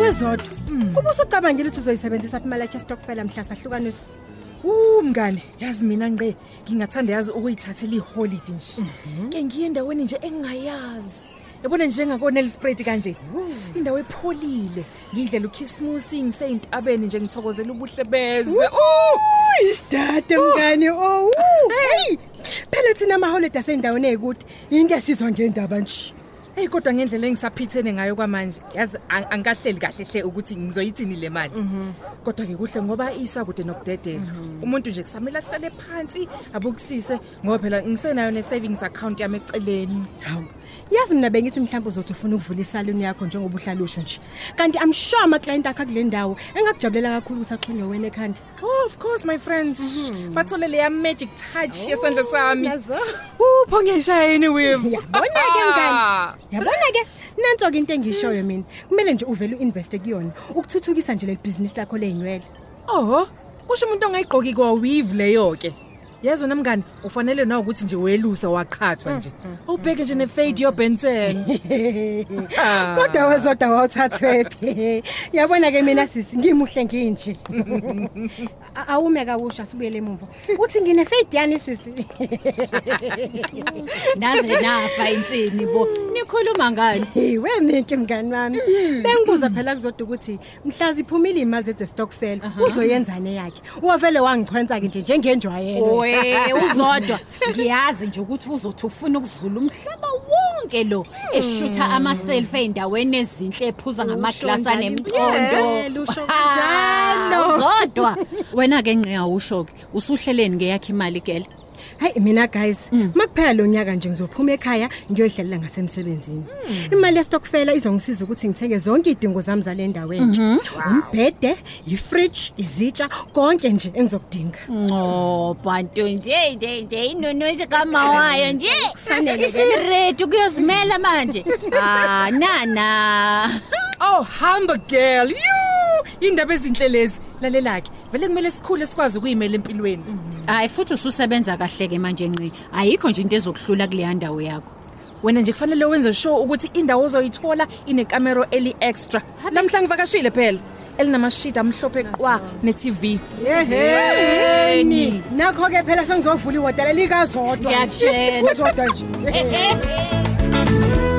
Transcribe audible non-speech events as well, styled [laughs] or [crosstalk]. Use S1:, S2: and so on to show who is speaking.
S1: Wezodwa. Kuba usucabangela ukuthi uzoyisebenzisa apha imali yakhe stockfile mhla sahlukanisa.
S2: Uh mngane, yazi mina ngqe ngingathanda yazi ukuyithathela iholiday nje. Ke ngiye endaweni nje engingayazi. Yabona nje ngakona Nelspruit kanje. Indawo epholile. Ngidlela ukhisimusi ngiseyintabeni nje ngithokozela ubuhle bezwe. Uh!
S1: Isidade mngane. Oh. Hey. Phela thina ama holiday asendaweni ezikude. Into esizwa ngendaba nje.
S2: Hey kodwa ngendlela engisaphithene ngayo kwamanje yazi ang- angikahleli kahle hle ukuthi ngizoyithini le mali. Kodwa ke kuhle ngoba isakude nokudedela. Umuntu nje kusamela ahlale phansi abukusise ngoba phela ngisenayo ne savings account yami eceleni.
S1: Hawu. Yazi mina bengithi mhlawumbe uzothi ufuna ukuvula isaluni yakho njengoba uhlala usho nje. Kanti I'm sure ama client akho kule ndawo engakujabulela kakhulu ukuthi axhunywe wena ekhanda.
S2: Oh of course my friends. Bathole le magic touch yesandla sami.
S1: Yazo.
S2: Uphongeshayini with.
S1: Yabona ke mngane. Yabona ke nanso ke into engishoyo mina. Kumele nje uvele uinveste kuyona ukuthuthukisa nje le business lakho leinywele.
S2: Oh, kusho umuntu ongayigqoki kwa weave leyo ke. Yezwa namngani, ufanele na ukuthi nje welusa waqhathwa nje. Awubheke nje nefade yo Benson. [laughs]
S1: Kodwa wezodwa wawuthathwephi. Yabona ke mina sisi ngimuhle nginje. A- [laughs] Awume kawusha sibuyele emuva. Uthi ngine fade yani sisi. [laughs]
S3: naze nafa insini bo nikhuluma ngani?
S1: Hiwe minki mngani wami. Bengibuza phela kuzodwa ukuthi mhlazi iphumile imali zethe stockfile uzoyenzane yakhe. Wavele wangichwenza ke nje njengenjwayelo.
S3: we [laughs] uzodwa. Ngiyazi nje ukuthi uzothi ufuna ukuzula umhlaba wonke lo eshutha ama selfie endaweni ezinhle ephuza ngamaglasi
S1: Yeah,
S3: anemcondo
S1: lusho
S3: Ah,
S1: kanjalo. [laughs]
S3: uzodwa wena ke ngeke awusho ke usuhleleni ngeyakhe imali gele
S1: Hayi mina guys, makuphela lo nyaka nje ngizophuma ekhaya ngiyohlelela ngasemsebenzini. Imali ye stockfile izongisiza ukuthi ngithenge zonke idingo zami zale ndawo entsha. Umbhede, ifridge, izitsha, konke nje engizokudinga.
S3: Oh, bantu nje nje nje inonozi kama wayo nje.
S1: Kufanele.
S3: Isiredu kuyozimela manje. Ah, nana.
S2: Oh, hamba girl. You! Indaba ezinhle lezi. Lalela ke, vele kumele sikhule sikwazi ukuyimela empilweni.
S3: Hayi futhi ususebenza kahle ke manje nqi. Ayikho nje into ezokuhlula kule ndawo yakho.
S2: Wena nje kufanele wenze sure ukuthi indawo ozoyithola inekamero eli extra. Lamhla ngivakashile phela. Elinamashidi amhlophe qwa ne-TV.
S1: Yeheni. Nakho ke phela sengizovula ihotela likazodwa.
S3: Ngiyakutshela. [laughs]
S1: Uzodwa nje.
S3: Eh, eh, eh.